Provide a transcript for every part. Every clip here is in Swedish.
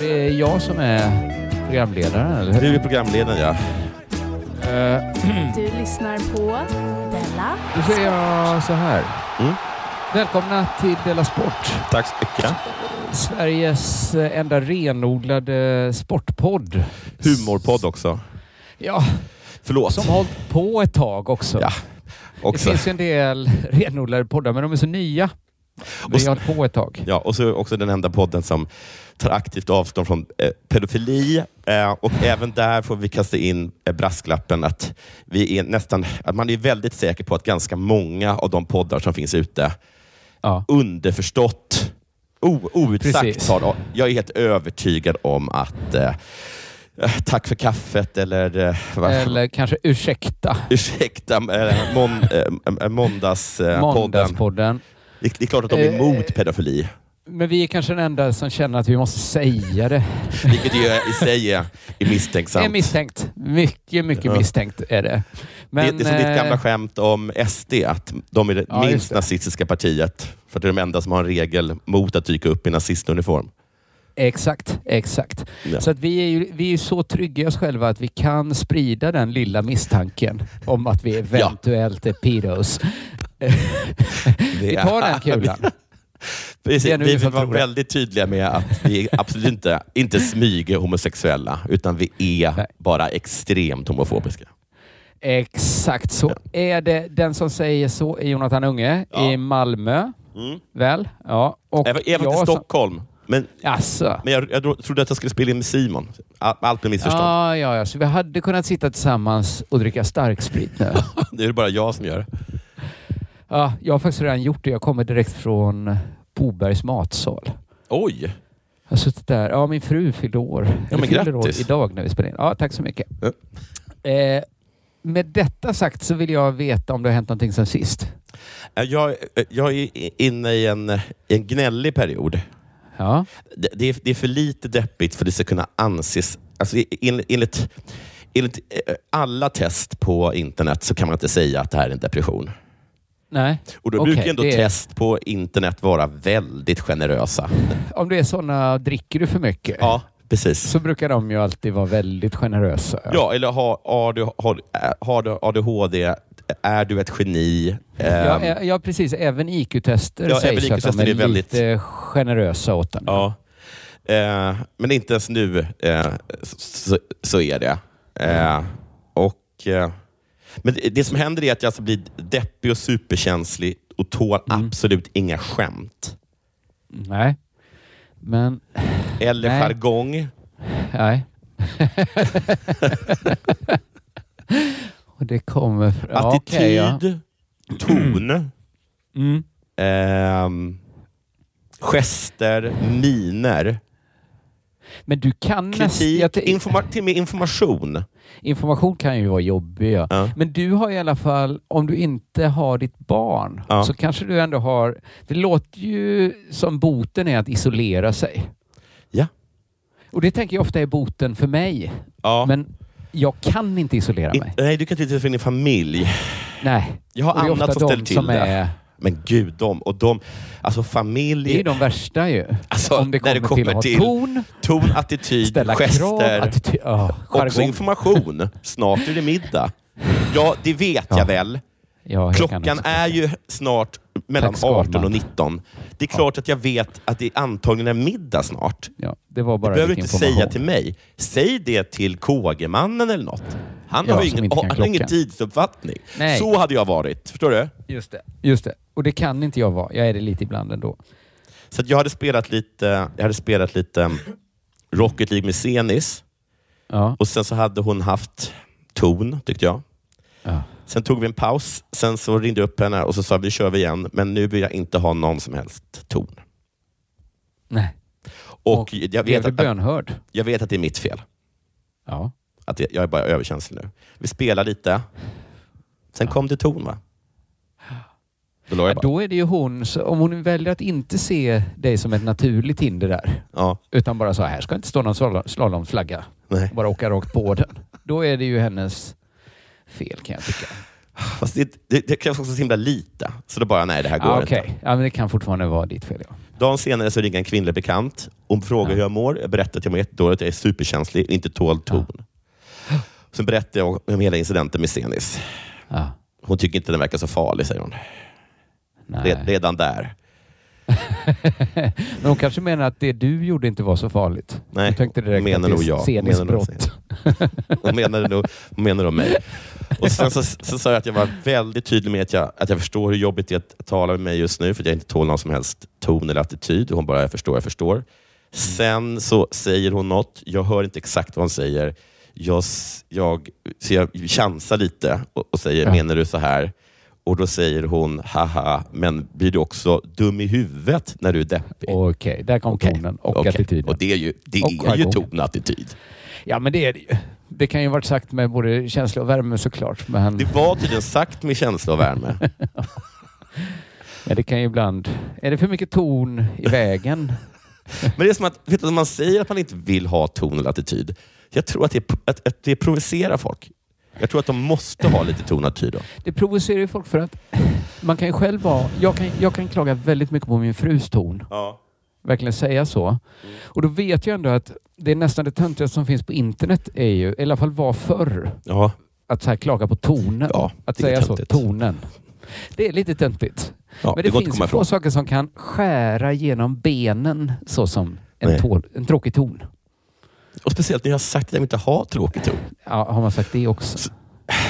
Det är jag som är programledaren, eller hur? Du är programledaren, ja. Eh, Du lyssnar på Della Då säger jag så här. Mm. Välkomna till Della Sport. Tack så mycket. Sveriges eh, enda renodlade sportpodd. Humorpodd också. Ja, Förlåt. som har hållit på ett tag också. Ja, Det också. finns ju en del renodlade poddar, men de är så nya. Och Vi har hållit på ett tag. Ja, och så också den enda podden som tar aktivt avstånd från eh, pedofili. Eh, och även där får vi kasta in eh, brasklappen att, vi är nästan, att man är väldigt säker på att ganska många av de poddar som finns ute Ja. underförstått, o, outsagt har, jag är helt övertygad om att eh, eh, Tack för kaffet eller, eh, vad- Eller kanske ursäkta, ursäkta, eh, mån, eh, måndagspodden. Måndagspodden. Det, det är klart att de är Eh, emot pedofili, Men vi är kanske den enda som känner att vi måste säga det. vilket ju i sig är, misstänksamt. är misstänkt. Mycket, mycket Ja. misstänkt är det. Men, det, det är som ditt eh, gamla skämt om SD, att de är det Ja, minst det. nazistiska partiet. För det är de enda som har en regel mot att dyka upp i nazistuniform. Exakt, exakt. Ja. Så att vi är ju vi är så trygga i oss själva att vi kan sprida den lilla misstanken om att vi eventuellt är pedos. vi tar den kulan. Precis, vi vi vill vara väldigt tydliga med att vi absolut inte, inte smyger homosexuella, utan vi är Nej. bara extremt homofobiska. Exakt så är det. Den som säger så är Jonathan Unge Ja. i Malmö. Mm. Väl? Ja. Och även till jag som- Stockholm. Men, men jag, jag trodde att jag skulle spela in med Simon. All- Allt med missförstånd. Ja, ja, ja. Så vi hade kunnat sitta tillsammans och dricka starksprit nu. Det är det bara jag som gör det. Ja, jag har faktiskt redan gjort det. Jag kommer direkt från Bobergs matsal. Oj! Jag har suttit där. Ja, min fru fyllde år. Eller men grattis. idag när vi spelar in. Ja, tack så mycket. Ja. Eh, med detta sagt så vill jag veta om det har hänt någonting sen sist. Eh, Jag, jag är inne i en, en gnällig period. Ja, Det, det, är, det är för lite deppigt för det ska kunna anses... Alltså, en- enligt, enligt eh, alla test på internet så kan man inte säga att det här är en depression. Nej. Och då Okej, brukar ändå är- test på internet vara väldigt generösa. Om det är sådana, dricker du för mycket? Ja, precis. Så brukar de ju alltid vara väldigt generösa. Ja, eller har, har, du, har, har du ADHD? Är du ett geni? Ja, Ehm, ja, ja, precis. Även IQ-tester Ja, sägs även att de är, är väldigt- lite generösa åt den. Ja. Eh, men inte ens nu eh, så, så är det. Eh, och, eh, men det, det som händer är att jag alltså blir deppig och superkänslig och tål Mm. absolut inga skämt. Nej. Men, Eller Nej. jargong. nej. och det kommer... Ja, Attityd. okej, ja. Ton. Mm. ehm, gester. Miner. Men du kan Kritik. nästan... Informa- till med information. Information kan ju vara jobbig. Ja. Ja. Men du har i alla fall, om du inte har ditt barn, Ja. så kanske du ändå har... Det låter ju som boten är att isolera sig. Ja. Och det tänker jag ofta är boten för mig. Ja. Men jag kan inte isolera mig. nej, du kan inte träffa din familj. Nej. Jag har annat som de ställer till som det. är... Men gud, de och de. Alltså familj. Det är de värsta ju. Alltså, om det när kommer, det kommer till att ha till ton, ton, attityd, ställa gester. krav, attityd, ja, Också information. Snart är det middag. Ja, det vet Ja. jag väl. Ja, Klockan är ju snart mellan Tack, Skalman. 18 och 19. Det är klart att jag vet att det antagligen är middag snart. Ja, det var bara du behöver inte säga till mig. Säg det till KG-mannen eller något. Han Ja, har ju ingen, han har ingen tidsuppfattning. Nej. Så hade jag varit. Förstår du? Just det. Just det. Och det kan inte jag vara. Jag är det lite ibland ändå. Så jag hade spelat lite, jag hade spelat lite um, Rocket League med Senis. Ja. Och sen så hade hon haft ton, tyckte jag. Ja. Sen tog vi en paus. Sen så ringde jag upp henne och så sa vi, kör vi igen. Men nu vill jag inte ha någon som helst ton. Nej. Och, jag, Blev vet att, bönhörd? jag vet att det är mitt fel. Ja. Att jag är bara överkänslig nu. Vi spelar lite. Sen kom det ton va? Då jag Ja, då är det ju hon, om hon väljer att inte se dig som ett naturligt hinder där, Ja. utan bara så här ska inte stå någon slalom- slalomflagga, Nej. bara åka rakt på den. Då är det ju hennes fel kan jag tycka. Fast det, det, det krävs också så himla lite. Så då bara, nej det här går Ah, Okej, inte. ja, men det kan fortfarande vara ditt fel. Ja. Dagen senare så ringer en kvinnlig bekant. Hon frågar Ja. hur jag mår. Jag berättar att jag mår jättedåligt. Jag är superkänslig och inte tål ton. Sen berättar jag om hela incidenten med Senis. Ja. Hon tycker inte den verkar så farlig, säger hon. Nej. Red, redan där. Men hon kanske menar att det du gjorde inte var så farligt. Nej, hon tänkte direkt menar att det är jag. Menar nog brott. Hon menade nog, hon menade nog mig. Och sen så, så sa jag att jag var väldigt tydlig med att jag, att jag förstår hur jobbigt det är att tala med mig just nu, för att jag inte tål någon som helst ton eller attityd. Hon bara, jag förstår, jag förstår. Sen så säger hon något, jag hör inte exakt vad hon säger. Jag, jag, så jag chansar lite och, och säger, Ja. menar du så här? Och då säger hon, haha, men blir du också dum i huvudet när du är deppig? Okej, där kom Okej, tonen och okej. attityden. Och det är ju, det Och är ju ton och attityd. Ja, men det är det ju. Det kan ju varit sagt med både känsla och värme såklart. Men, Det var tydligen sagt med känsla och värme. men det kan ju ibland... Är det för mycket ton i vägen? Men det är som att, vet du, man säger att man inte vill ha ton eller attityd, jag tror att det, att, att det provocerar folk. Jag tror att de måste ha lite ton och attityd. Då. Det provocerar ju folk för att man kan ju själv vara... Jag kan, jag kan klaga väldigt mycket på min frus ton. Ja. Verkligen säga så. Och då vet jag ändå att det är nästan det töntigaste som finns på internet är ju, i alla fall var förr, Ja. att så här klaga på tonen. Ja, att säga så, tonen. Det är lite töntigt. Ja, Men det det, finns få ifrån. saker som kan skära genom benen så som en, tål, en tråkig ton. Och speciellt när jag har sagt att jag inte har tråkig ton. Ja, har man sagt det också?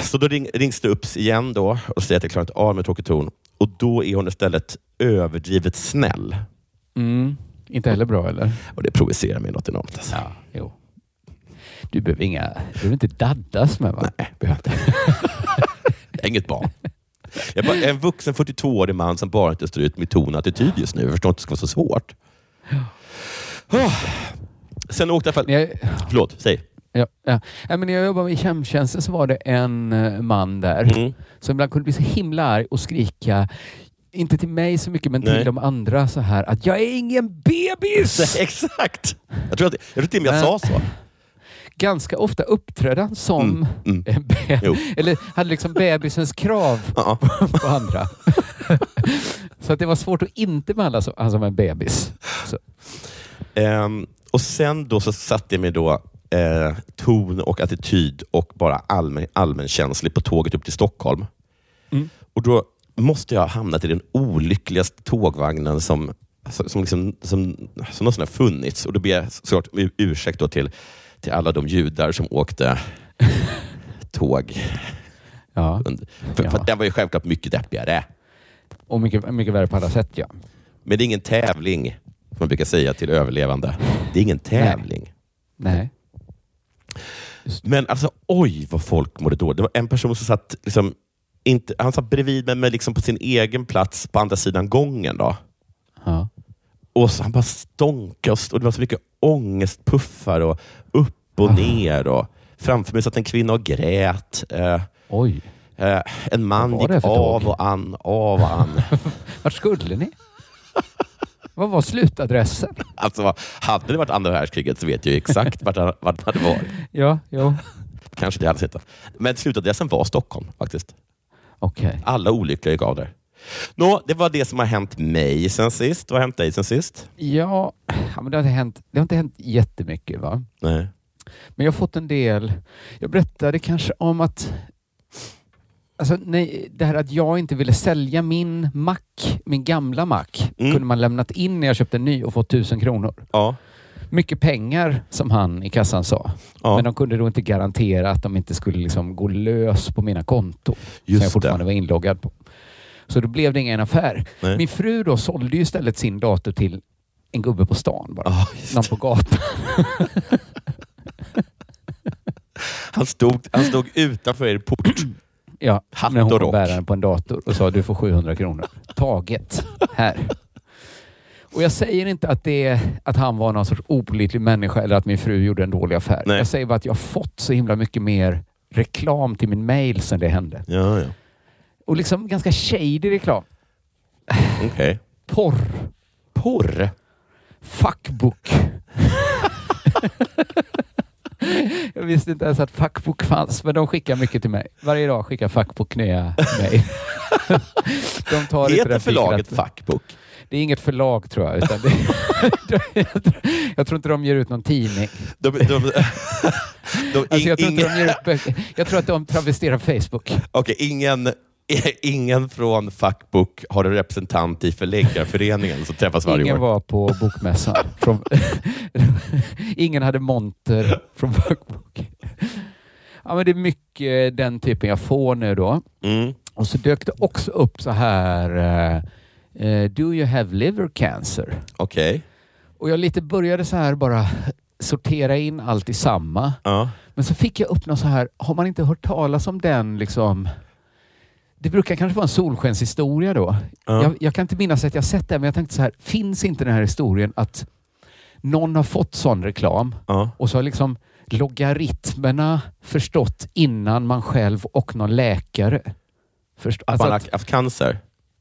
Så då ring, rings det upp igen då och säger att jag klarar inte av med tråkig ton. Och då är hon istället överdrivet snäll. Mm. Inte heller bra eller? Och det provocerar mig något enormt. Alltså. Ja, jo. Du behöver inga... Du behöver inte daddas med va? Nej, behöver inte. Inget barn. Jag är bara en vuxen 42-årig man som bara inte står ut med ton och attityd just nu. Jag förstår inte att det ska vara så svårt. Oh. Sen åkte jag... Fall... Jag, Förlåt, säg. ja, ja. Ja, men när jag jobbade med hemtjänsten så var det en eh, man där Mm. som ibland kunde bli så himla arg och skrika inte till mig så mycket, men Nej. till de andra så här att jag är ingen bebis! Exakt! Jag tror, att, jag tror till och med jag sa så. Ganska ofta uppträdde han som Mm, mm. eller hade liksom bebisens krav på andra. så att det var svårt att inte behandla han som en bebis. Ehm, och sen då så satte jag mig då eh, ton och attityd och bara allmän, allmänkänslig på tåget upp till Stockholm. Mm. Och då måste jag ha hamnat i den olyckligaste tågvagnen som, som, som, liksom, som, som någonsin har funnits. Och då ber jag såklart ursäkt då till, till alla de judar som åkte tåg. Ja. För, Ja. för den var ju självklart mycket deppigare. Och mycket, mycket värre på alla sätt ja. Men det är ingen tävling, som man brukar säga till överlevande. Det är ingen tävling. Nej. Men alltså, oj vad folk mådde dåligt. Det var en person som satt, liksom, inte, han satt bredvid mig, men liksom på sin egen plats på andra sidan gången. Då. Ja. Och så Han bara stånkade och, och det var så mycket ångestpuffar och upp och Ah. ner. Och framför mig satt en kvinna och grät. Eh, Oj. eh, en man det gick för tåg? av och an, av och an. Vart skulle ni? Vad var slutadressen? alltså, hade det varit andra världskriget så vet jag ju exakt vart vart han hade varit. Ja, jo. Kanske det hade sett. Men slutadressen var Stockholm faktiskt. Okej. Alla olyckliga där. Nå, det var det som har hänt mig sen sist. Vad har hänt dig sen sist? Ja, men det har, inte hänt, det har inte hänt jättemycket va? Nej. Men jag har fått en del. Jag berättade kanske om att Alltså, nej, det här att jag inte ville sälja min Mac, min gamla Mac, Mm. kunde man lämnat in när jag köpte en ny och fått tusen kronor. Ja. Mycket pengar, som han i kassan sa. Ja. Men de kunde då inte garantera att de inte skulle liksom gå lös på mina konton. Just som jag fortfarande det. var inloggad på. Så då blev det ingen affär. Nej. Min fru då sålde ju istället sin dator till en gubbe på stan bara. Ja, Någon på gatan. Han stod, han stod utanför er port. Ja, Hatt när hon bärande på en dator och sa du får 700 kronor. Taget. Här. Och jag säger inte att, det att han var någon sorts opolitlig människa eller att min fru gjorde en dålig affär. Nej. Jag säger bara att jag har fått så himla mycket mer reklam till min mail sedan det hände. Ja, ja. Och liksom ganska shady reklam. Okej. Porr. Porr? Fuckbook. jag visste inte ens att fuckbook fanns, men de skickar mycket till mig. Varje dag skickar fuckbook nya mig. de tar inte Heter förlaget att- Fuckbook? Det är inget förlag tror jag. Utan det, jag, tror, inte de ger ut någon tidning. De, de, de, Alltså jag, tror inte ingen, de ger ut böcker. jag tror att de travesterar Facebook. Okej, ingen, ingen från Fuckbook har en representant i förläggarföreningen som träffas varje Ingen år. var på bokmässan. Från, ingen hade monter från Fuckbook. Ja, men det är mycket den typen jag får nu då. Mm. Och så dök det också upp så här eh, Do you have liver cancer? Okej. Och jag lite började så här bara sortera in allt i samma. Ja. Men så fick jag upp något så här, har man inte hört talas om den liksom? Det brukar kanske vara en solskenshistoria då. Ja. Jag, jag kan inte minnas att jag sett det, men jag tänkte så här, finns inte den här historien att någon har fått sån reklam Ja. och så har liksom logaritmerna förstått innan man själv och någon läkare förstår. Att Alltså man har haft cancer?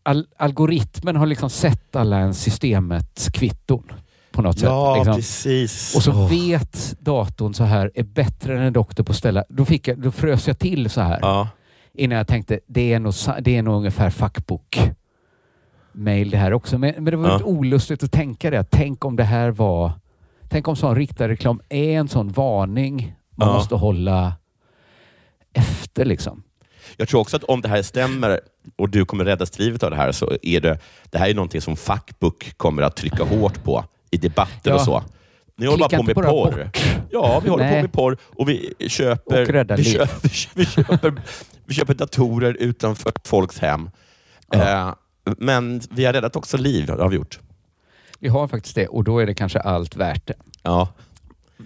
Al- algoritmen har liksom sett alla en systemets kvitton på något Ja, sätt. Liksom. precis. Och så Åh. vet datorn så här, är bättre än en doktor på att ställa. Då, fick jag, då frös jag till så här. Ja. Innan jag tänkte, det är nog, det är nog ungefär fuckbook mail det här också. Men, men det var Ja. lite olustigt att tänka det. Tänk om det här var... Tänk om sån riktad reklam är en sån varning man Ja. måste hålla efter liksom. Jag tror också att om det här stämmer och du kommer rädda livet av det här, så är det, det här är någonting som Fuckbook kommer att trycka hårt på i debatter Ja. och så. Ni håller bara på med porr. bort. Ja, vi håller på Nej. med porr och vi köper, Och vi, köper, vi, köper, vi köper datorer utanför folks hem. Eh, men vi har räddat också liv, det har vi gjort. Vi har faktiskt det och då är det kanske allt värt det. Ja.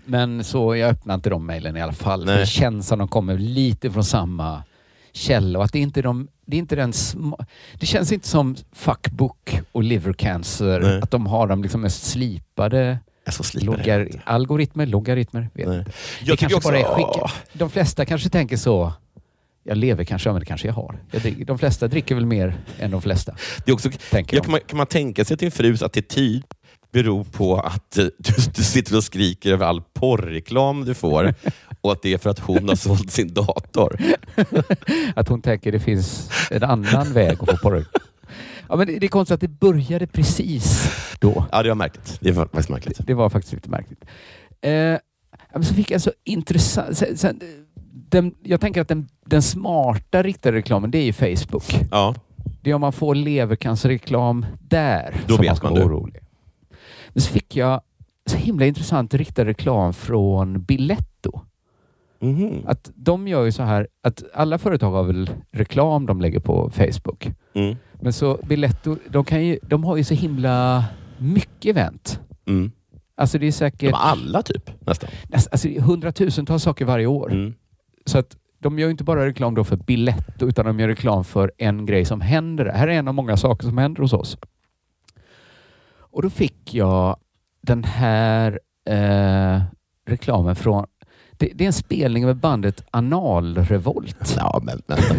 Men så jag öppnar inte de mejlen i alla fall. Det känns som de kommer lite från samma källa och att det inte är de, det är inte den Det känns inte som fuckbook och liver cancer, Nej. att de har de liksom mest slipade logar, algoritmer, logaritmer. Vet Nej. inte. Jag det kanske också, bara är. De flesta kanske tänker så. Jag lever kanske, men det kanske jag har. Jag dricker, de flesta dricker väl mer än de flesta. Det är också, Tänker ja, kan, man, kan man tänka sig att din frus attityd beror på att eh, du, du sitter och skriker över all porrreklam du får och att det är för att hon har sålt sin dator? Att hon tänker det finns en annan väg att få porr. Ja, men det, det är konstigt att det började precis då. Ja, det var märkligt. Det var faktiskt märkligt. Det var faktiskt lite märkligt. Eh, så fick jag så intressant... Sen, sen, den, jag tänker att den, den smarta riktade reklamen, det är ju Facebook. Ja. Det är om man får levercancerreklam där Då som man ska man vara det. orolig. Men så fick jag så himla intressant riktad reklam från Biletto. Mhm. Att de gör ju så här att alla företag har väl reklam de lägger på Facebook. Mm. Men så Biletto, de, kan ju, de har ju så himla mycket event. Mm. Alltså det är säkert De alla typ, nästan. näst- alltså, hundratusentals saker varje år. Mm. Så att de gör ju inte bara reklam då för Biletto utan de gör reklam för en grej som händer. Här är en av många saker som händer hos oss. Och då fick jag den här eh, reklamen från det, det är en spelning med bandet Analrevolt. Ja, men vänta.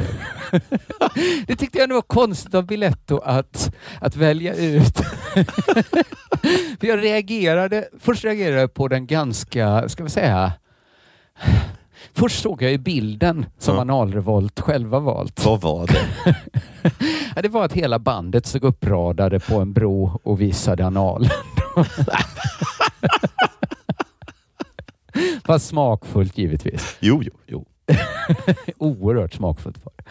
Det tyckte jag nog var konstigt av Biletto att, att välja ut. För jag reagerade, först reagerade jag på den ganska, ska vi säga, Först såg jag ju bilden som Ja. Analrevolt själva valt. Vad var det? Ja, det var att hela bandet stod uppradade på en bro och visade anal. Fast smakfullt givetvis. Jo, jo, jo. Oerhört smakfullt var det.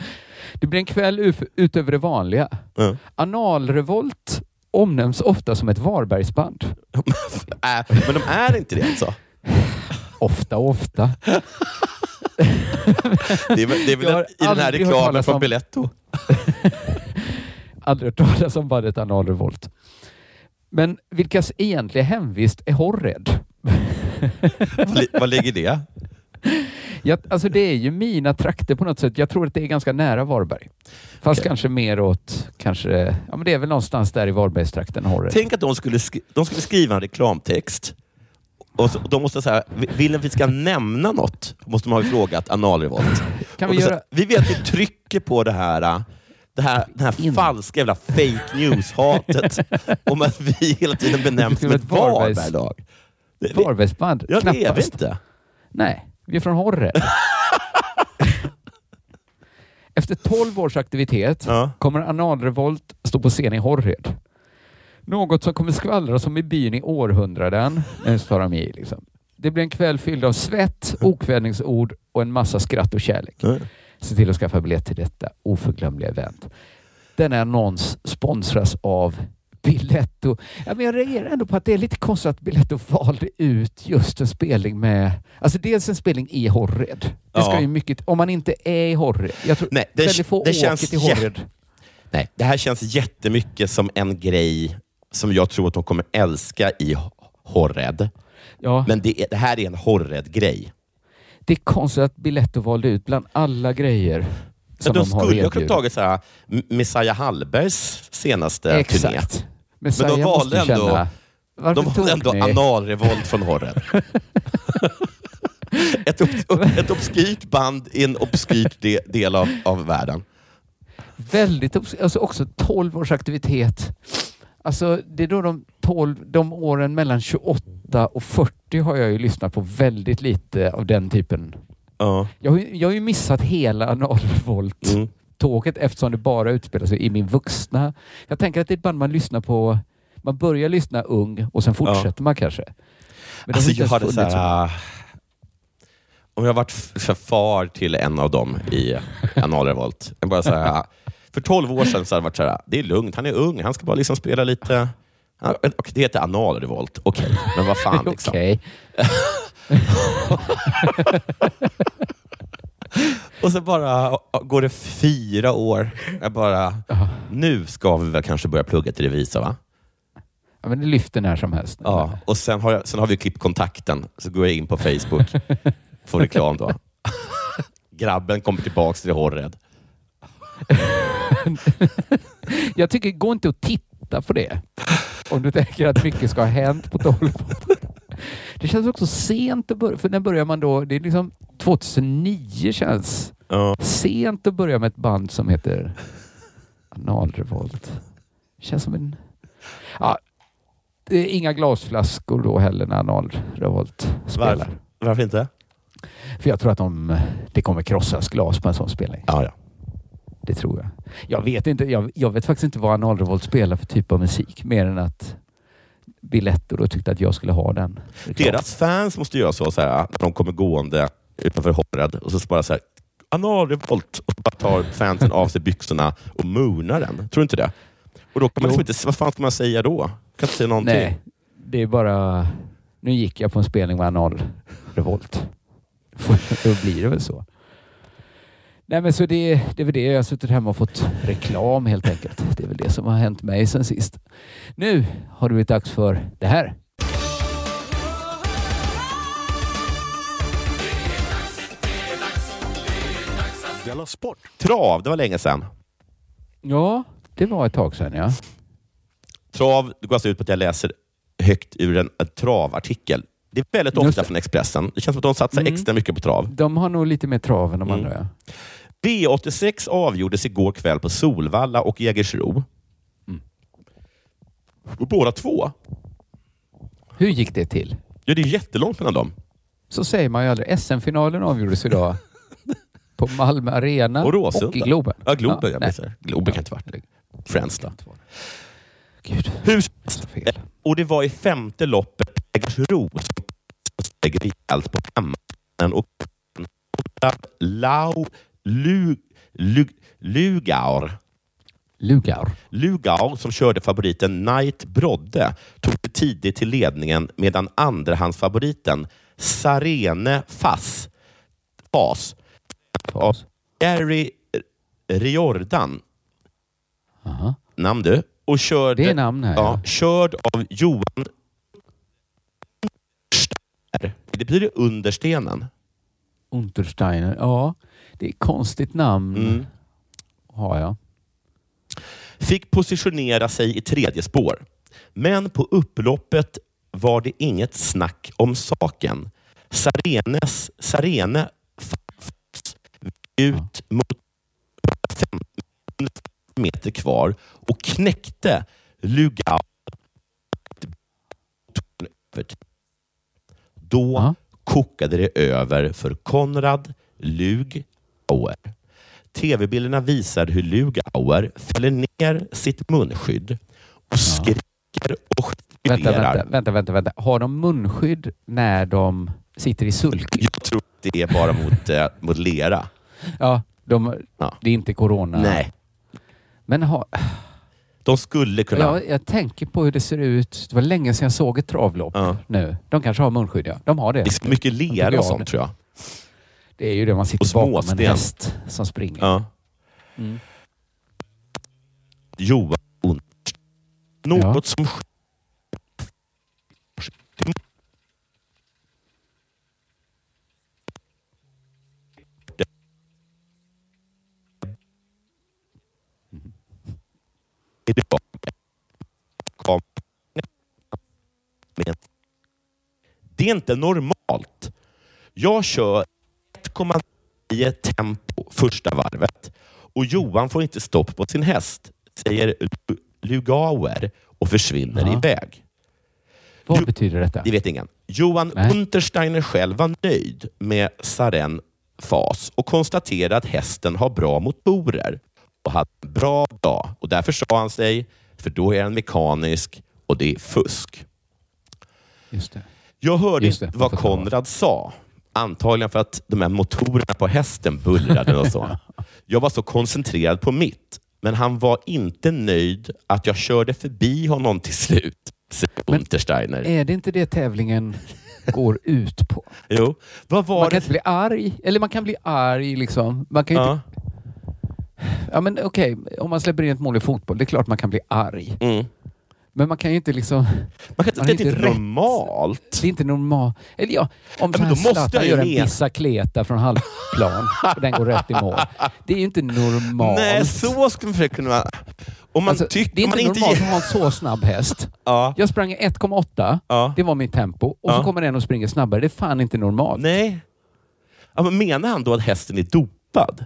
Det blir en kväll utöver det vanliga. Ja. Analrevolt omnämns ofta som ett Varbergsband. Äh, men de är inte det alltså? Ofta, ofta. Det är, det är väl i den här reklamen från om- Biletto. Aldrig hört talas om bandet Analrevolt. Men vilkas egentliga hemvist är Horred? Vad li- Vad ligger det? Jag, alltså det är ju mina trakter på något sätt. Jag tror att det är ganska nära Varberg. Fast Okej. kanske mer åt, kanske, ja men det är väl någonstans där i Varbergstrakten. Tänk att de skulle, sk- de skulle skriva en reklamtext och så, de måste säga, vill att vi ska nämna något? Måste man ha frågat analrevolt. Kan vi så- göra- vi vet att vi trycker på det här, äh, det här, det här falska jävla fake news-hatet om att vi hela tiden benämns som ett Varbergs- Varberglag. Det- det- Varbergsband? Ja, det är vi Knappast. inte. Nej, vi är från Horred. Efter 12 års aktivitet kommer Analrevolt stå på scen i Horred. Något som kommer skvallras om i byn i århundraden. Nu tar de i liksom. Det blir en kväll fylld av svett, okvädningsord och en massa skratt och kärlek. Se till att skaffa biljett till detta oförglömliga event. Denna annons sponsras av Biletto. Ja, men jag reagerar ändå på att det är lite konstigt att Biletto valde ut just en spelning med... Alltså dels en spelning i Horred. Det Ja. ska ju mycket... Om man inte är i Horred. Jag tror Nej, det, väldigt få det åker känns till jä- Horred. Nej, det här känns jättemycket som en grej som jag tror att de kommer älska i Horred. Ja. Men det, är, det här är en Horred-grej. Det är konstigt att Biletto valde ut bland alla grejer som de de, har skulle ha kunnat tagit så här, M- Messiah Hallbergs senaste turné. Exakt. Men Messiah de valde ändå, känna, varför de valde ändå ni- analrevolt från Horred. ett, ob- ett obskyrt band i en obskyrt de, del av, av världen. Väldigt, obs- alltså också 12 års aktivitet. Alltså det är då de 12, de åren mellan 28 och 40 har jag ju lyssnat på väldigt lite av den typen. Ja. Jag, jag har ju missat hela analrevolt Mm. Tåget eftersom det bara utspelar sig i min vuxna. Jag tänker att det är ett band man lyssnar på, man börjar lyssna ung och sen fortsätter man kanske. Men Alltså, jag hade så här, äh, om jag varit far till en av dem i analrevolt. Jag bara så här, för 12 år sedan så hade det varit så här, det är lugnt, han är ung, han ska bara liksom spela lite... Ja, Och det heter analrevolt, okej, men vad fan. Liksom. Okej. Och så bara går det fyra år. Jag bara, nu ska vi väl kanske börja plugga till revisor va? Ja, men det lyfter när som helst. Ja, och sen har, jag, sen har vi klippt kontakten. Så går jag in på Facebook. Får reklam då. Grabben kommer tillbaks till Horred. Jag tycker, gå inte och titta på det. Om du tänker att mycket ska ha hänt på 12 år. Det känns också sent att börja, för när börjar man då? Det är liksom 2009 känns sent att börja med ett band som heter Analrevolt. Känns som en... Ja, det är inga glasflaskor då heller när Analrevolt spelar. Varför? Varför inte? För jag tror att de, det kommer krossas glas på en sån spelning. Ja, ja. Det tror jag. Jag vet, inte, jag, jag vet faktiskt inte vad Analrevolt spelar för typ av musik. Mer än att Biletto då tyckte att jag skulle ha den. Deras fans måste göra så, så här, när de kommer gående utanför Horred och så bara så här, analrevolt och bara tar fansen av sig byxorna och moonar den. Tror du inte det? Och då kan man liksom inte, vad fan ska man säga då? Kan inte säga någonting. Nej, det är bara... Nu gick jag på en spelning med Analrevolt. Då blir det väl så. Nej men så det, det är väl det. Jag har suttit hemma och fått reklam helt enkelt. Det är väl det som har hänt mig sen sist. Nu har det blivit dags för det här. Della Sport. Trav, det var länge sedan. Ja, det var ett tag sedan ja. Trav det går alltså ut på att jag läser högt ur en, travartikel. Det är väldigt ofta från Expressen. Det känns som att de satsar Mm. extra mycket på trav. De har nog lite mer trav än de Mm. andra. Ja. V86 avgjordes igår kväll på Solvalla och Jägersro. Mm. Och båda två. Hur gick det till? Ja, det är jättelångt mellan dem. Så säger man ju aldrig. SM-finalen avgjordes idag på Malmö Arena Och Råsunda. och i Globen. Ja, Globen. Ja, Ja, nej. Globen kan inte varit Friends då. Gud. Hur Och det var i femte loppet Jägersro som steg rejält på hemmanen och Lau Lu, Lu- Lugaur. Lugaur. Lugaur, som körde favoriten Knight Brodde, tog sig tidigt till ledningen medan andrahandsfavoriten Sarene Fass, Fas av Gary Riordan, Aha. namn du, och körde, Det är namn här, ja, ja. körd av Johan Ster. Det betyder understenen. Untersteiner. Ja, det är konstigt namn. Mm. Har jag. Fick positionera sig i tredje spår. Men på upploppet var det inget snack om saken. Sarenes, Sarene ut mot 150 meter kvar och knäckte Lugau. Då kokade det över för Konrad Lugauer. TV-bilderna visar hur Lugauer fäller ner sitt munskydd och skriker och Vänta, gestikulerar. vänta, vänta, vänta, vänta. Har de munskydd när de sitter i sulk? Jag tror att det är bara mot, eh, mot lera. Ja, de, det är inte corona. Nej. Men ha, De skulle kunna... jag, jag tänker på hur det ser ut. Det var länge sedan jag såg ett travlopp nu. De kanske har munskydd, ja. De har det. Det är mycket lera och sånt tror jag. Det är ju det man sitter Och bakom en häst som springer. Ja. Mm. Johan. Något som. Kom. Men Det är inte normalt. Jag kör 1,9 tempo första varvet och Johan får inte stopp på sin häst, säger Lu- Lugauer och försvinner Ja. iväg. Vad betyder detta? Det vet ingen. Johan Nej. Untersteiner själv var nöjd med Saren fas och konstaterade att hästen har bra motorer och hade en bra dag. Och Därför sa han sig, för då är den mekanisk och det är fusk. Just det. Jag hörde Just det, inte vad. Konrad sa. Antagligen för att de här motorerna på hästen bullrade och så. Jag var så koncentrerad på mitt, men han var inte nöjd att jag körde förbi honom till slut, säger Untersteiner. Är det inte det tävlingen går ut på? Jo, vad var man kan det? inte bli arg. Eller man kan bli arg liksom. Man kan Ja. inte... Ja men okej, om man släpper in ett mål i fotboll, det är klart man kan bli arg. Mm. Men man kan ju inte liksom... Man kan, Man det är inte rätt. normalt. Det är inte normalt. Eller ja, om Ja, Zlatan gör en bicicleta från halvplan och den går rätt i mål. Det är ju inte normalt. Nej, så skulle man kunna... Om man Alltså, tycker... det är inte man inte normalt ger- att ha en så snabb häst. Ja. Jag sprang i 1,8. Ja. Det var mitt tempo. Och så kommer en och springer snabbare. Det är fan inte normalt. Nej. Men menar han då att hästen är dopad?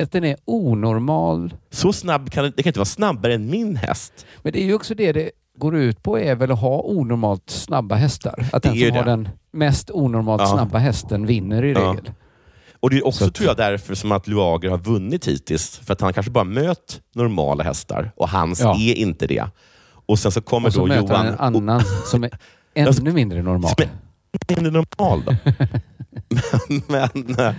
Att den är onormal. Så snabb kan det, det kan inte vara snabbare än min häst. Men det är ju också det det går ut på är väl att ha onormalt snabba hästar. Att Det den som har det. den mest onormalt Ja. snabba hästen vinner i Ja. regel. Och Det är också Så tror jag därför som att Luager har vunnit hittills. För att han kanske bara mött normala hästar och hans Ja. är inte det. Och sen så kommer Och så då möter Johan... han en annan som är ännu mindre normal. Som är inte normal då. men...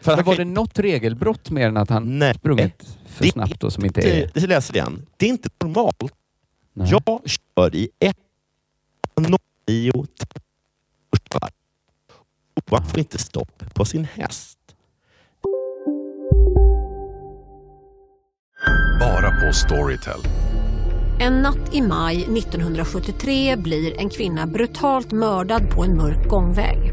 För Men var det något regelbrott mer än att han Nej. sprungit för Det- snabbt och som inte är... det läser igen. Det är inte normalt. Nej. Jag kör i 1.09 varv. Johan får inte stopp på sin häst. Bara på Storytel. En natt i maj 1973 blir en kvinna brutalt mördad på en mörk gångväg.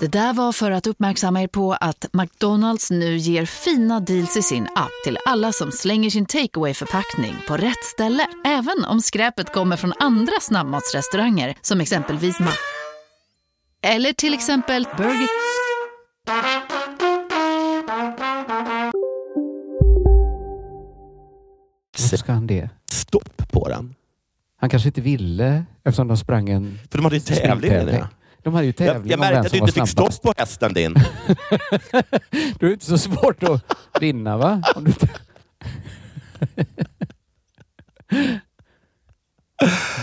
Det där var för att uppmärksamma er på att McDonalds nu ger fina deals i sin app till alla som slänger sin takeaway förpackning på rätt ställe. Även om skräpet kommer från andra snabbmatsrestauranger som exempelvis Ma... Eller till exempel Burger... Varför ska han det? stopp på den. Han kanske inte ville eftersom de sprang en För de hade ju tävling. menar jag. De hade ju tävling Jag, jag märkte att du inte fick snabbast. stopp på hästen din. Det är inte så svårt att vinna va? Du.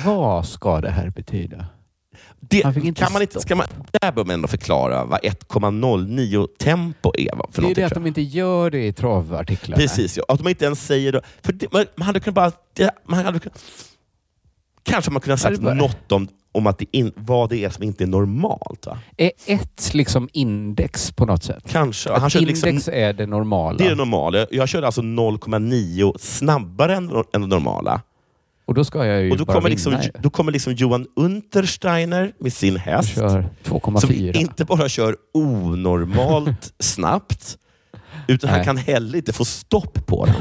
Vad ska det här betyda? Det, kan man inte, ska man, där bör man ändå förklara vad 1,09 tempo är. va, För det är det att de inte gör det i travartiklarna. Precis, ja. att de inte ens säger det. För det, man, man hade kunnat bara... Det, man hade kunnat, kanske man kunde ha sagt något om, om att det in, vad det är som inte är normalt. Va? Är ett liksom index på något sätt? Kanske. Att Han körde index liksom, är det normala. det är det normala. Jag körde alltså 0,9 snabbare än, än det normala. Och då ska jag ju Och då bara kommer, vinna. liksom, då kommer liksom Johan Untersteiner med sin häst. kör Som 2,4. inte bara kör onormalt snabbt, utan han Nej. kan heller inte få stopp på den.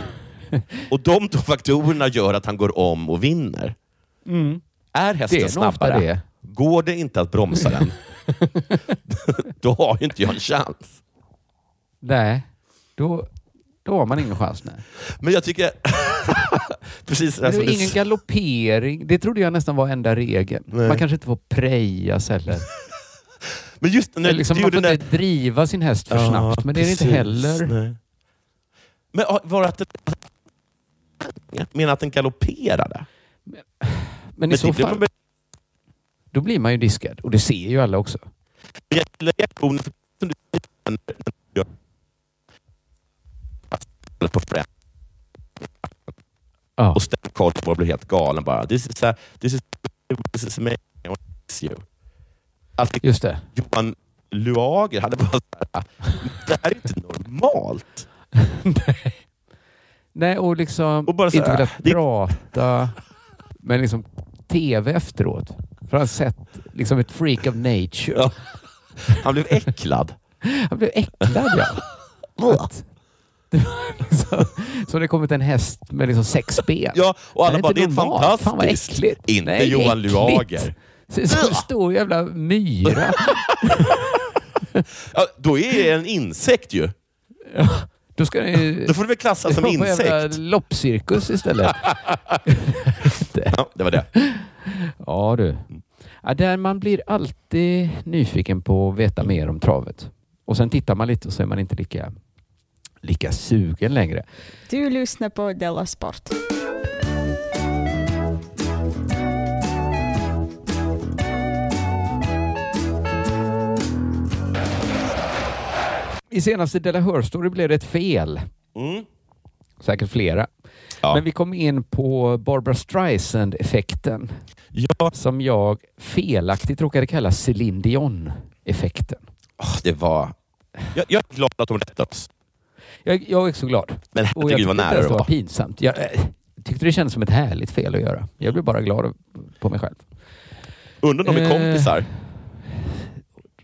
Och de två faktorerna gör att han går om och vinner. Mm. Är Det hästen är nog ofta snabbare, det. går det inte att bromsa den, då har ju inte jag en chans. Nej, då, då har man ingen chans. Nej. Men jag tycker... precis det är du ingen galoppering. Det trodde jag nästan var enda regeln. Nej. Man kanske inte får prejas heller. Men just när liksom, du man får inte driva sin häst för Ja, snabbt, men det är det inte precis. heller. Nej. Men var det att det... Jag menar att den galopperade? Men i så fall, man- då blir man ju diskad. Och det ser ju alla också. Reaktionen som du gör på främ Ja. och Sten Karlsborg blir helt galen bara. This is, a, this is, this is amazing. I want to kiss you. Alltså, Just det. Johan Luager hade bara så här, det här är inte normalt. Nej, och liksom Och bara så inte velat det- prata, men liksom TV efteråt. För han sett liksom ett freak of nature. Ja. Han blev äcklad. Han blev äcklad ja. Att, det liksom, så det kommit en häst med liksom sex ben. Ja, och alla Det är bara, det är fantastiskt. Fan vad äckligt. Inte Nej, Johan äckligt. Luager. Så, så stor jävla myra. Ja, då är det en insekt ju. Då ska ni... Då får det väl klassas som på jävla insekt. loppcirkus istället. Ja, det var det. Ja du. Ja, där man blir alltid nyfiken på att veta mer om travet. Och sen tittar man lite och så är man inte lika, lika sugen längre. Du lyssnar på Della Sport. I senaste Della Story blev det ett fel. Mm. Säkert flera. Ja. Men vi kom in på Barbara Streisand-effekten. Ja. Som jag felaktigt råkade kalla Céline Dion-effekten. Åh, det var... Jag, jag är glad att de rättade oss. Jag, jag är så glad. Men herregud jag vad tyckte nära ens det det var var. pinsamt. Jag eh, tyckte det kändes som ett härligt fel att göra. Jag blev bara glad på mig själv. Undrar om de är Eh, kompisar?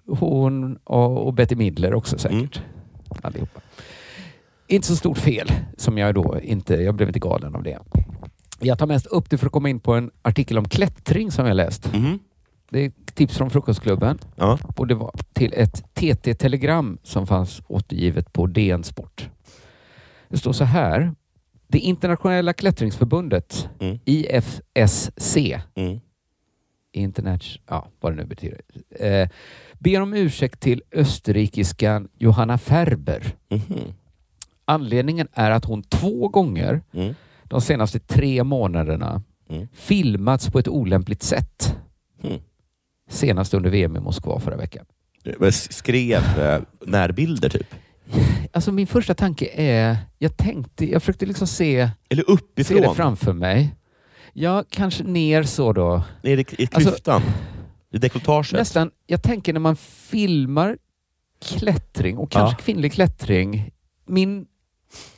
Hon och, och Betty Midler också säkert. Allihopa. Inte så stort fel som jag då inte, jag blev inte galen av det. Jag tar mest upp det för att komma in på en artikel om klättring som jag läst. Mhm. Det är tips från Frukostklubben Ja. och det var till ett TT-telegram som fanns återgivet på DN Sport. Det står så här. Det internationella klättringsförbundet, Mm. IFSC, Mm. Internet, ja, vad det nu betyder, eh, ber om ursäkt till österrikiskan Johanna Ferber. Mhm. Anledningen är att hon två gånger Mm. de senaste tre månaderna Mm. filmats på ett olämpligt sätt. Mm. Senast under VM i Moskva förra veckan. Skrev eh, närbilder typ. Alltså min första tanke är, jag tänkte, jag försökte liksom se, Eller se uppifrån. det framför mig. Ja, kanske ner så då. Ner i, Alltså- klyftan. I dekolletaget. Nästan, jag tänker när man filmar klättring och kanske Ja. kvinnlig klättring. Min,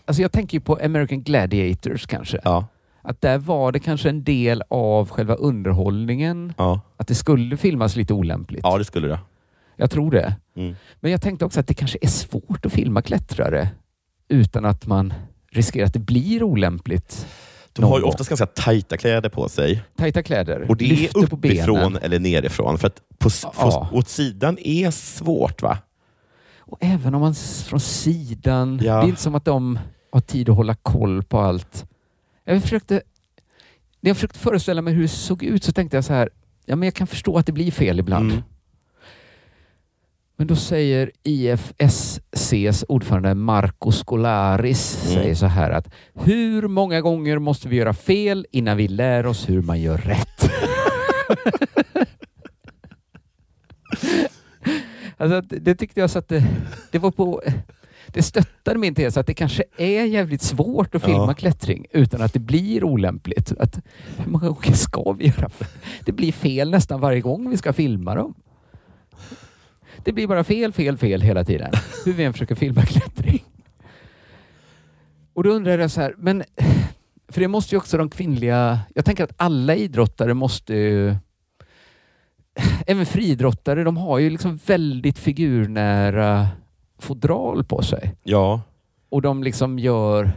alltså jag tänker ju på American Gladiators kanske. Ja. Att där var det kanske en del av själva underhållningen. Ja. Att det skulle filmas lite olämpligt. ja, det skulle det. Jag tror det. Mm. Men jag tänkte också att det kanske är svårt att filma klättrare utan att man riskerar att det blir olämpligt. De har ju oftast ganska tajta kläder på sig. Tajta kläder, Och det lyfter är på uppifrån benen. eller nerifrån. För att på, Ja. på, åt sidan är svårt va? Och även om man från sidan, Ja. det är inte som att de har tid att hålla koll på allt. Jag försökte, när jag försökte föreställa mig hur det såg ut så tänkte jag så här, ja men jag kan förstå att det blir fel ibland. Mm. Men då säger IFSCs ordförande Marco Scolaris Mm. säger så här att hur många gånger måste vi göra fel innan vi lär oss hur man gör rätt? alltså, det tyckte jag så att det, det var på... Det stöttade min tes att det kanske är jävligt svårt att filma Ja. klättring utan att det blir olämpligt. Att, hur många gånger ska vi göra? Det blir fel nästan varje gång vi ska filma dem. Det blir bara fel, fel, fel hela tiden. Hur vi än försöker filma klättring. Och då undrar jag så här, men för det måste ju också de kvinnliga... Jag tänker att alla idrottare måste ju... Även friidrottare, de har ju liksom väldigt figurnära fodral på sig. Ja. Och de liksom gör...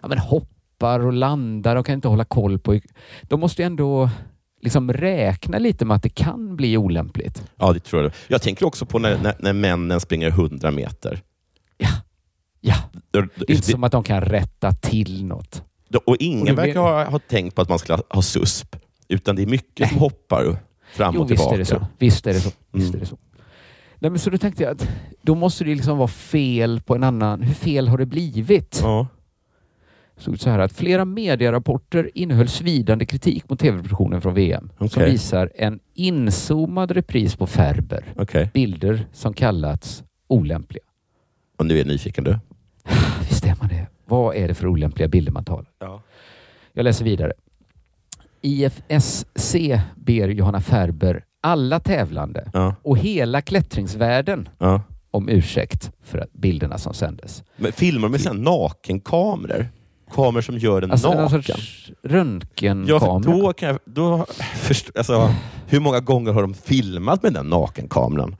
Ja, men hoppar och landar och kan inte hålla koll på... De måste ju ändå liksom räkna lite med att det kan bli olämpligt. Ja, det tror jag. Jag tänker också på när, när, när männen springer 100 meter. Ja. Det, Det är inte som att de kan rätta till något. Och Och ingen det blir- verkar ha, ha tänkt på att man ska ha susp, utan det är mycket som hoppar fram Jo, och visst tillbaka. är det så. Visst är det så. Visst Mm. är det så. Nej, men så då tänkte jag att då måste det liksom vara fel på en annan... Hur fel har det blivit? Ja. Stod så här att flera medierapporter innehöll svidande kritik mot tv-produktionen från VM som Okej. visar en inzoomad repris på Ferber. Okej. Bilder som kallats olämpliga. Och nu är jag nyfiken du. Visst är man det. Vad är det för olämpliga bilder man tar? Ja. Jag läser vidare. IFSC ber Johanna Ferber alla tävlande Ja. och hela klättringsvärlden Ja. om ursäkt för bilderna som sändes. Men filmar de med nakenkameror? Kameror som gör den Alltså naken? Ja, för röntgenkamera. då kan jag, då först, alltså, hur många gånger har de filmat med den nakenkameran?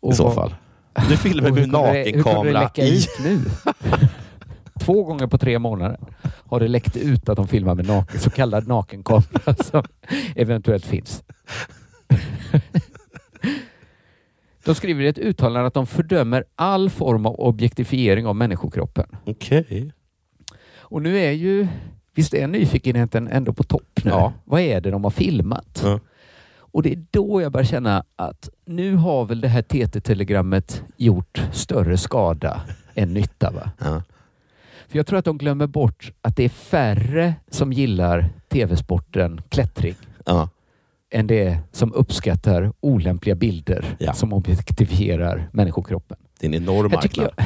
Och I så fall. Du filmar det nakenkamera i... ut nu? Två gånger på tre månader har det läckt ut att de filmar med naken, så kallad nakenkamera som eventuellt finns. De skriver i ett uttalande att de fördömer all form av objektifiering av människokroppen. Okej. Och nu är ju, visst är nyfikenheten ändå på topp nu? Ja. Vad är det de har filmat? Ja. Och det är då jag börjar känna att nu har väl det här TT-telegrammet gjort större skada än nytta. Va? Ja. För jag tror att de glömmer bort att det är färre som gillar tv-sporten klättring Ja. än det som uppskattar olämpliga bilder Ja. som objektifierar människokroppen. Det är en enorm marknad. jag,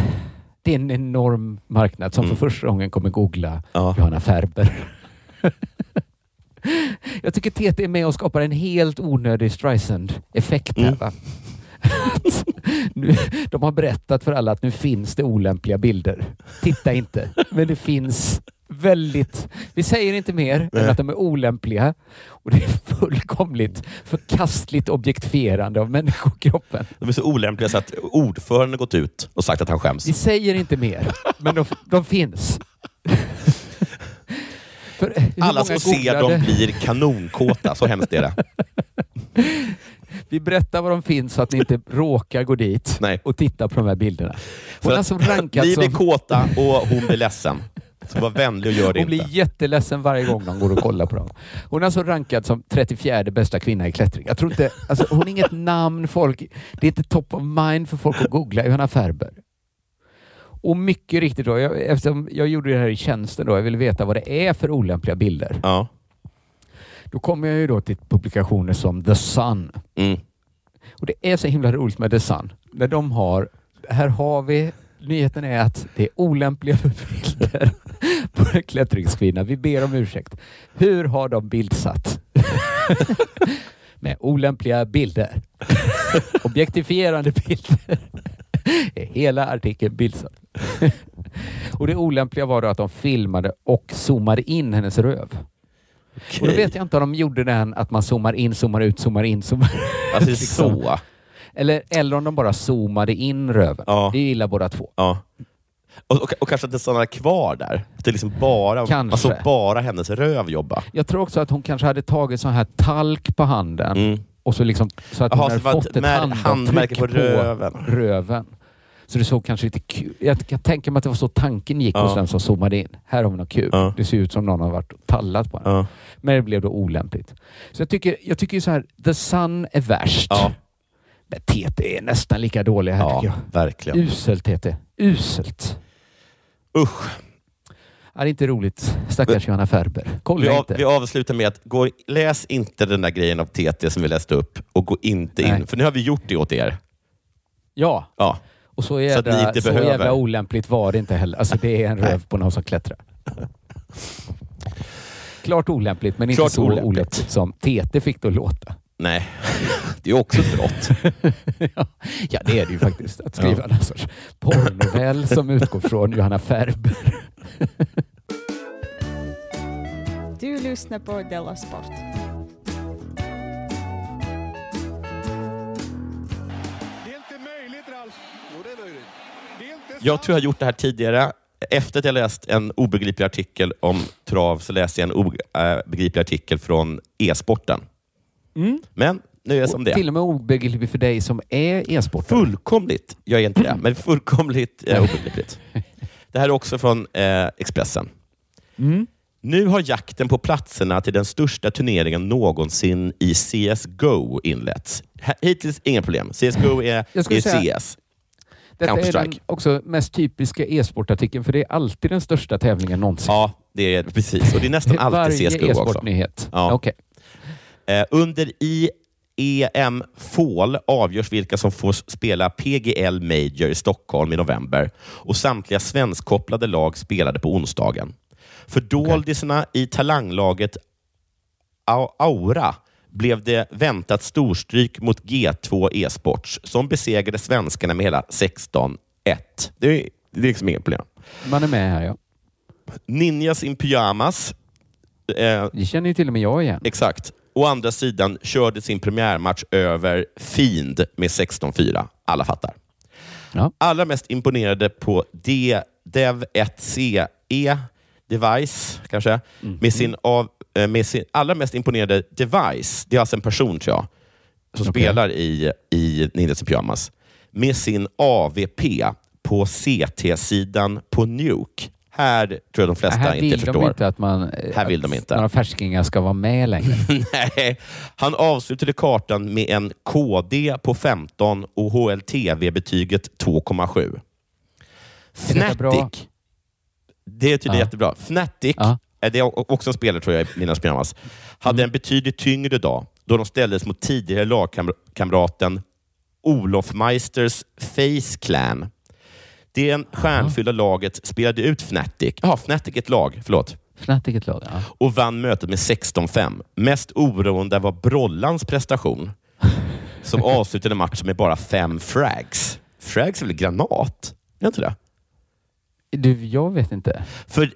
det är en enorm marknad som Mm. för första gången kommer googla Ja. Johanna Ferber. jag tycker TT är med och skapar en helt onödig Streisand-effekt. Mm. Nu, de har berättat för alla att nu finns det olämpliga bilder. Titta inte. Men det finns väldigt... Vi säger inte mer än Nej. att de är olämpliga och det är fullkomligt förkastligt objektifierande av människokroppen. De är så olämpliga så att ordföranden gått ut och sagt att han skäms. Vi säger inte mer, men de, de finns. Alla som ser dem blir kanonkåta. Så hemskt är det. Vi berättar var de finns så att ni inte råkar gå dit Nej. och titta på de här bilderna. Hon har alltså rankat Ni blir som... kåta och hon blir ledsen. Så var vänlig och gör det Hon blir inte. jätteledsen varje gång de går och kollar på dem. Hon är alltså rankad som 34 bästa kvinna i klättring. Jag tror inte, alltså, hon har inget namn. Folk, det är inte top of mind för folk att googla Johanna Ferber. Och mycket riktigt då, jag, eftersom jag gjorde det här i tjänsten då, jag ville veta vad det är för olämpliga bilder. Ja. Då kommer jag ju då till publikationer som The Sun. Mm. Och det är så himla roligt med The Sun. När de har, här har vi, nyheten är att det är olämpliga bilder på en klättringskvinna. Vi ber om ursäkt. Hur har de bildsatt? med olämpliga bilder. Objektifierande bilder. hela artikeln bildsatt. och det olämpliga var då att de filmade och zoomade in hennes röv. Och då vet jag inte om de gjorde den att man zoomar in, zoomar ut, zoomar in, zoomar ut. Alltså liksom. så. Eller, eller om de bara zoomade in röven. Ja. Det gillar båda två. Ja. Och, och, och kanske att det stannar kvar där. Att det liksom bara, Kanske. man såg bara hennes röv jobba. Jag tror också att hon kanske hade tagit sån här talk på handen Mm. och så liksom så att Jaha, hon hade fått ett handavtryck på röven. röven. Så det såg kanske lite kul. Jag kan tänka mig att det var så tanken gick Ja. hos den som zoomade in. Här har vi något kul. Ja. Det ser ut som någon har varit och tallat på den. Ja. Men det blev då olämpligt. Så jag tycker, jag tycker så här, The Sun är värst. Ja. Men TT är nästan lika dålig här tycker Ja, jag. verkligen. Uselt TT. Uselt. Usch. Ja, det är inte roligt. Stackars Johanna Ferber. Vi, Kolla av, inte. vi avslutar med att gå, läs inte den där grejen av TT som vi läste upp och gå inte in. Nej. För nu har vi gjort det åt er. Ja, Ja. Och så Så jävla, inte så behöver. jävla olämpligt var det inte heller. Alltså det är en röv på någon som klättrar. Klart olämpligt, men inte Klart så olämpligt. olämpligt som TT fick det att låta. Nej, det är också ett brott. ja, ja, det är det ju faktiskt. Att skriva Ja. någon sorts porrnovell som utgår från Johanna Ferber. Du lyssnar på Della Sport. Jag tror jag har gjort det här tidigare. Efter att jag läst en obegriplig artikel om trav så läste jag en obegriplig artikel från e-sporten. Men nu är jag som det. Till och med obegripligt för dig som är e-sportare. Fullkomligt. Jag är inte det, men fullkomligt eh, obegripligt. Det här är också från eh, Expressen. Mm. Nu har jakten på platserna till den största turneringen någonsin i CSGO inletts. Hittills inga problem. CSGO är, är säga- CS. Detta är den också mest typiska e-sportartikeln, för det är alltid den största tävlingen någonsin. Ja, det är precis. Och det är nästan alltid Varje CSGO också. e-sportnyhet. Ja. Okej. Eh, under IEM Fall avgörs vilka som får spela PGL Major i Stockholm i november och samtliga svenskkopplade lag spelade på onsdagen. För doldisarna i talanglaget Au- Aura blev det väntat storstryk mot G2 e-sports som besegrade svenskarna med hela 16-1. Det är, det är liksom inget problem. Man är med här ja. Ninjas in pyjamas. Eh, Det känner ju till och med jag igen. Exakt. Å andra sidan körde sin premiärmatch över Fiend med 16-4. Alla fattar. Ja. Allra mest imponerade på D Dev 1CE E Device, kanske, med sin av, eh, med sin allra mest imponerade device, det är alltså en person tror jag, som Okej. spelar i, i Ninjas i Pyjamas, med sin AVP på CT-sidan på Nuke. Här tror jag de flesta här inte förstår. de inte att man eh, Här vill att de inte. några färskingar ska vara med längre. Nej, han avslutade kartan med en KD på 15 och HLTV-betyget 2,7. Är detta bra? Fnatic. Det är tydligen Ja. jättebra. Fnatic, Ja. är det är också en spelare tror jag i Minas Pyjamas, hade en betydligt tyngre dag då de ställdes mot tidigare lagkamraten Olof Meisters Face Clan. Det stjärnfyllda laget spelade ut Fnatic. Ja, Fnatic är ett lag. Förlåt Fnatic ett lag. Ja. och vann mötet med 16-5. Mest oroande var Brollans prestation, som avslutade matchen med bara fem frags. Frags är väl granat? Är inte det? Du, jag vet inte. För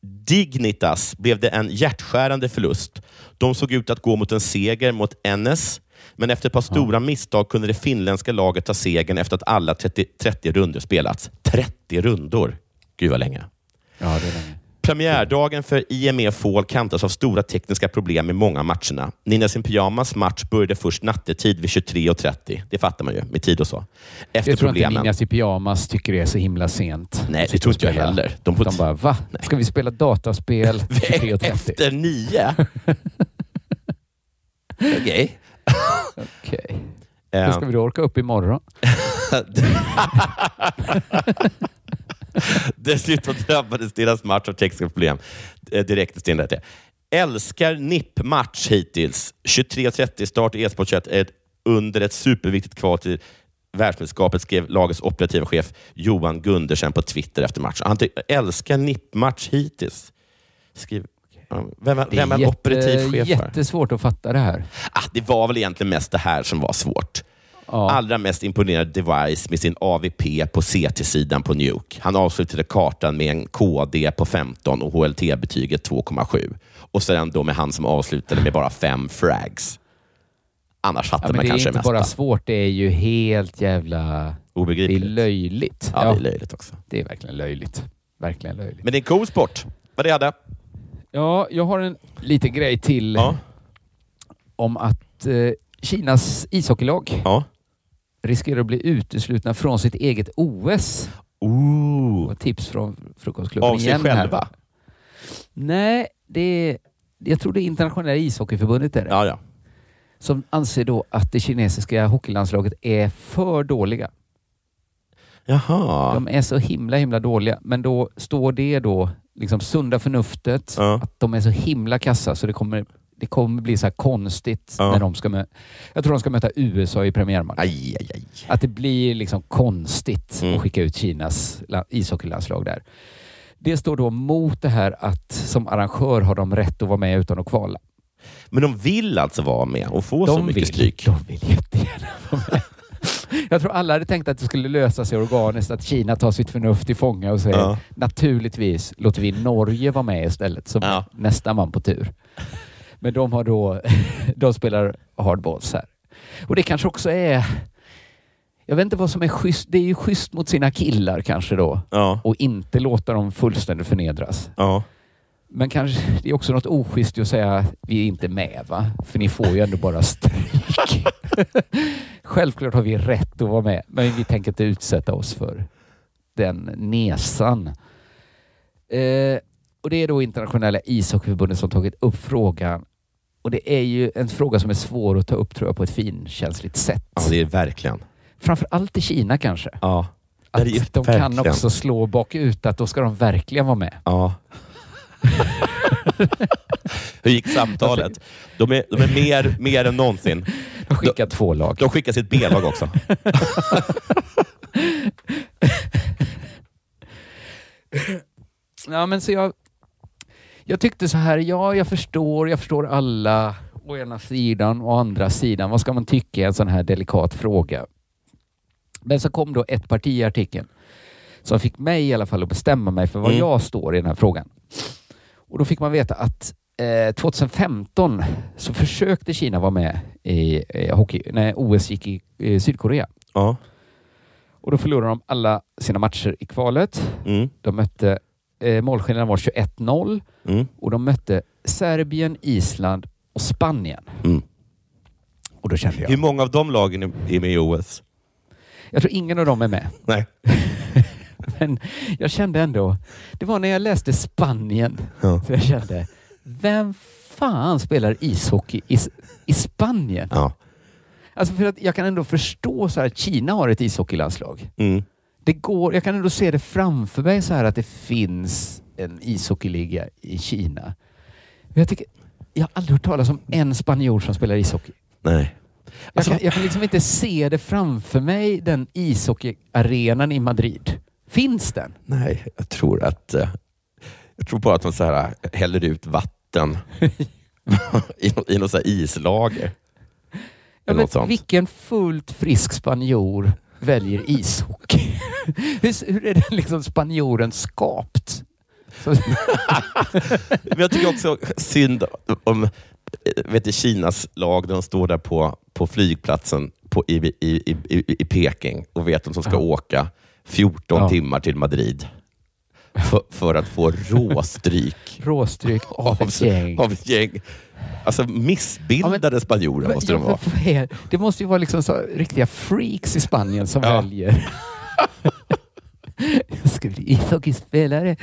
Dignitas blev det en hjärtskärande förlust. De såg ut att gå mot en seger mot NS, men efter ett par stora misstag kunde det finländska laget ta segern efter att alla 30, 30 rundor spelats. 30 rundor! Gud vad länge. Ja, det är länge. Premiärdagen för IME Fall kantas av stora tekniska problem i många matcherna. Nina sin pyjamas match började först nattetid vid 23.30. Det fattar man ju, med tid och så. Efter Jag tror inte problemen. Ninjas i pyjamas tycker det är så himla sent. Nej, det tror inte jag heller. De, De bara, va? Ska vi spela dataspel 23.30? Efter nio? Okej. Okej. Eh, Hur ska vi då orka upp imorgon? Dessutom drabbades deras match av tekniska problem eh, direkt efter inledningen. Älskar NIP-match hittills. 23.30 start i e-sport 21 är ett- under ett superviktigt kval till världsmästerskapet skrev lagets operativa chef Johan Gundersen på Twitter efter matchen. Han älskar NIP-match hittills. Skriv, vem, är- Det är vem är jätte- operativ chef för? Jättesvårt att fatta det här. Ah, det var väl egentligen mest det här som var svårt. Ja. Allra mest imponerad Device med sin AVP på CT-sidan på Nuke. Han avslutade kartan med en KD på 15 och HLT-betyget 2,7. Och sen då med han som avslutade med bara fem frags. Annars fattar Ja, man det är kanske inte det mesta. bara svårt, det är ju helt jävla... Det Obegripligt. är löjligt. Ja, det är löjligt också. Det är verkligen löjligt. Verkligen löjligt. Men det är en cool sport. Vad det hade? Ja, jag har en liten grej till Ja. om att eh, Kinas ishockeylag Ja. Riskerar att bli uteslutna från sitt eget OS. Ooh. Tips från Frukostklubben Av sig igen här. själva? Nej, det är, jag tror det är internationella ishockeyförbundet är det. Ja, ja. Som anser då att det kinesiska hockeylandslaget är för dåliga. Jaha. De är så himla himla dåliga. Men då står det då, liksom sunda förnuftet, att de är så himla kassa så det kommer, det kommer bli så här konstigt Ja. när de ska möta... Jag tror de ska möta USA i premiärmatch. Aj, aj, aj. Att det blir liksom konstigt Mm. att skicka ut Kinas la- ishockeylandslag där. Det står då mot det här att som arrangör har de rätt att vara med utan att kvala. Men de vill alltså vara med och få så De mycket vill, stryk? de vill jättegärna vara med. Jag tror alla hade tänkt att det skulle lösa sig organiskt, att Kina tar sitt förnuft till fånga och säger Ja. naturligtvis låter vi Norge vara med istället som nästa man på tur. Men de har då, de spelar hardballs här. Och det kanske också är, jag vet inte vad som är schysst, det är ju schysst mot sina killar kanske då Ja. och inte låta dem fullständigt förnedras. Ja. Men kanske det är också något oschysst att säga vi är inte med va? För ni får ju ändå bara stryk. Självklart har vi rätt att vara med, men vi tänker inte utsätta oss för den nesan. Eh, och det är då internationella ishockeyförbundet som tagit upp frågan. Och det är ju en fråga som är svår att ta upp tror jag på ett finkänsligt sätt. Ja, det är verkligen. Framför allt i Kina kanske. Ja. Att de kan verkligen. också slå bakut, att då ska de verkligen vara med. Ja. Hur gick samtalet? De är, de är mer, mer än någonsin. De skickar två lag. De skickar sitt B-lag också. Ja, men så jag, jag tyckte så här, ja, jag förstår, jag förstår alla å ena sidan och å andra sidan. Vad ska man tycka i en sån här delikat fråga? Men så kom då ett parti i artikeln som fick mig i alla fall att bestämma mig för vad Mm. jag står i den här frågan. Och då fick man veta att eh, 2015 så försökte Kina vara med i eh, hockey när OS gick i eh, Sydkorea. Ja. Och då förlorade de alla sina matcher i kvalet. Mm. De mötte, eh, målskillnaden var 21-0 Mm. och de mötte Serbien, Island och Spanien. Mm. Och då kände jag, Hur många av de lagen är- med i OS? jag tror ingen av dem är med. Nej. Men jag kände ändå, det var när jag läste Spanien, Ja. så jag kände, vem fan spelar ishockey i, i Spanien? Ja. Alltså för att jag kan ändå förstå så här att Kina har ett ishockeylandslag. Mm. Det går, jag kan ändå se det framför mig så här att det finns en ishockeyliga i Kina. Men jag, tycker, jag har aldrig hört talas om en spanjor som spelar ishockey. Nej. Jag, kan, jag kan liksom inte se det framför mig, den ishockeyarenan i Madrid. Finns den? Nej, jag tror att eh, jag tror bara att de så här eh, häller ut vatten i, i något så islager. Ja, men vilken fullt frisk spanjor väljer ishockey? Hur, hur är den liksom spanjoren skapt? Men jag tycker också synd om vet du, Kinas lag när de står där på, på flygplatsen på, i, i, i, i, Peking och vet att de ska Ja. åka 14 Ja. timmar till Madrid för, för att få råstryk råstryk av ett gäng. av ett gäng. Alltså missbildade spanjorer måste de Ja, vara. Det måste ju vara liksom riktiga freaks i Spanien som Ja. väljer. Jag ska bli ishockeyspelare.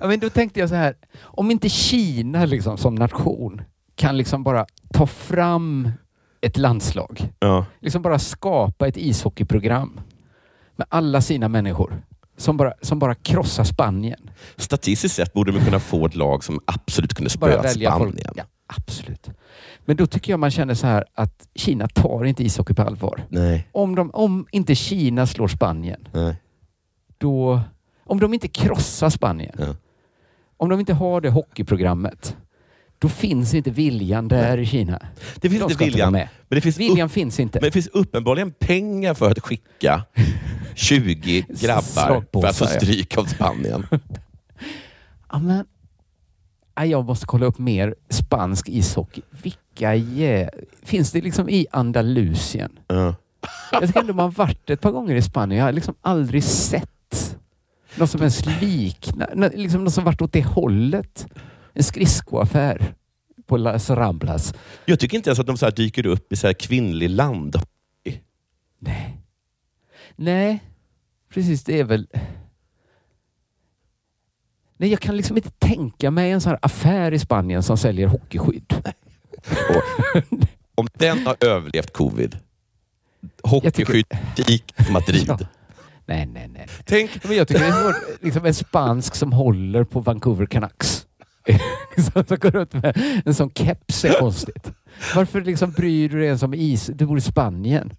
ja, men då tänkte jag så här, om inte Kina liksom, som nation kan liksom bara ta fram ett landslag, Ja. liksom bara skapa ett ishockeyprogram med alla sina människor som bara, som bara krossar Spanien. Statistiskt sett borde man kunna få ett lag som absolut kunde spöa välja folk. Spanien. Ja, absolut. Men då tycker jag man känner så här att Kina tar inte ishockey på allvar. Nej. Om, de, om inte Kina slår Spanien, Nej. då... Om de inte krossar Spanien, Ja. om de inte har det hockeyprogrammet, då finns inte viljan där i Kina. Det finns De inte viljan, med. men det finns, Viljan finns inte. men det finns uppenbarligen pengar för att skicka 20 grabbar för att få stryk av Spanien. Ja, men, ja, jag måste kolla upp mer spansk ishockey. Vilka jä... Finns det liksom i Andalusien? Ja. Jag tycker ändå man varit ett par gånger i Spanien. Jag har liksom aldrig sett något som ens liknar, liksom något som varit åt det hållet. En skridskoaffär. på Las Ramblas. Jag tycker inte ens att de så här dyker upp i så här kvinnlig land. Nej. Nej, precis. Det är väl... Nej, jag kan liksom inte tänka mig en sån här affär i Spanien som säljer hockeyskydd. Om den har överlevt covid. Hockeyskydd, till Madrid. Ja. Nej, nej, nej. Tänk... Men jag tycker det är svårt. Liksom en spansk som håller på Vancouver Canucks. som som går runt med en sån keps är konstigt. Varför liksom bryr du dig ens om is? Du bor i Spanien.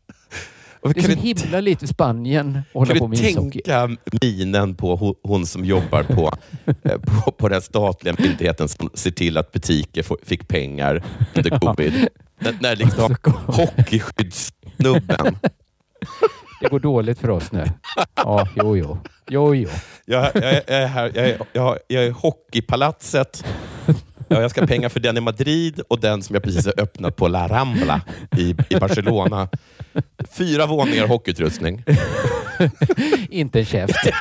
Det är så himla lite Spanien att hålla på Kan med du ishockey. tänka minen på ho- hon som jobbar på, eh, på, på den statliga myndigheten som ser till att butiker fick pengar under covid? När, när liksom hockeyskyddssnubben Det går dåligt för oss nu. Ja, jo, jo. Jo, jo. Jag, jag, jag, är här, jag, är, jag, jag är hockeypalatset. Ja, jag ska ha pengar för den i Madrid och den som jag precis har öppnat på La Rambla i, i Barcelona. Fyra våningar hockeyutrustning. Inte en käft. Det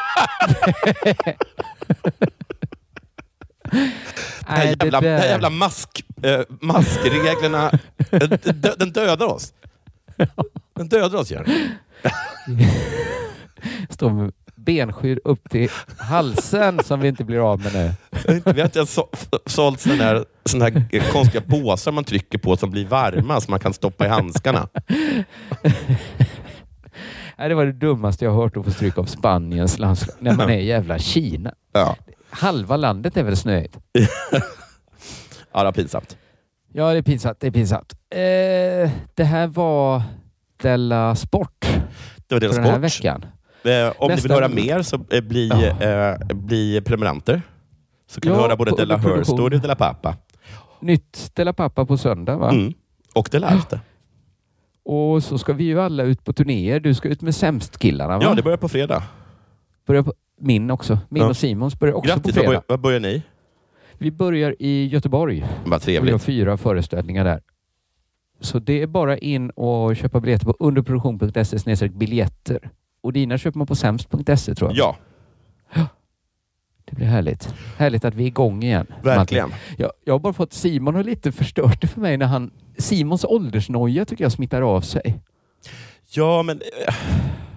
här jävla, här jävla mask, eh, maskreglerna, den, den, den dödar oss. Den dödar oss, Göran. Står med benskydd upp till halsen som vi inte blir av med nu. Vi har inte ens så, sålt sådana här, såna här konstiga påsar man trycker på som blir varma som man kan stoppa i handskarna. Nej, det var det dummaste jag har hört att få stryk av Spaniens landslag. När man är i jävla Kina. Ja, Halva landet är väl snöigt? ja det var pinsamt. Ja, det är pinsamt. Det är pinsamt. Eh, det här var Della Sport Det var deras för den här sport. veckan. Eh, om Nästa- ni vill höra mer så eh, bli, eh, bli prenumeranter. Så kan Ja, du höra både på Della Her produktion. Story och Della Pappa. Nytt Della Pappa på söndag va? Mm. Och Della Arte. Och så ska vi ju alla ut på turnéer. Du ska ut med Sämst-killarna va? Ja, det börjar på fredag. börjar på, min också. Min Ja. och Simons börjar också Grattis, på fredag. börjar, vad börjar ni? Vi börjar i Göteborg. Vad Vi har trevligt. fyra föreställningar där. Så det är bara in och köpa biljetter på underproduktion.se biljetter. Och dina köper man på sämst.se tror jag. Ja, Det blir härligt. Härligt att vi är igång igen. verkligen. Jag, jag har bara fått Simon har lite förstört det för mig när han... Simons åldersnoja tycker jag smittar av sig. Ja, men eh,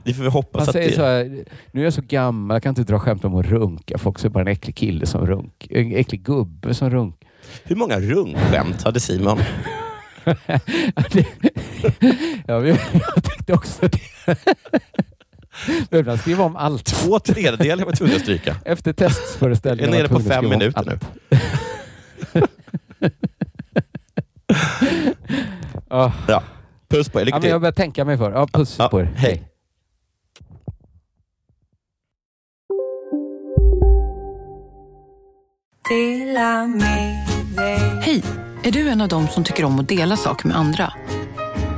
vi får väl hoppas Han säger det... så här, nu är jag så gammal, jag kan inte dra skämt om att runka. Folk ser bara en äcklig kille som runk. En äcklig gubbe som runk. Hur många runkskämt hade Simon? det, ja, jag tänkte också det. Behövde han skriva om allt? Två tredjedelar var jag tvungen att stryka. Efter Jag testföreställningen är nere på fem minuter nu. Ja. Ja. Puss på er. Lycka Ja, till. jag börjar tänka mig för. Ja, puss Ja, på er. hej. Hej! Är du en av dem som tycker om att dela saker med andra?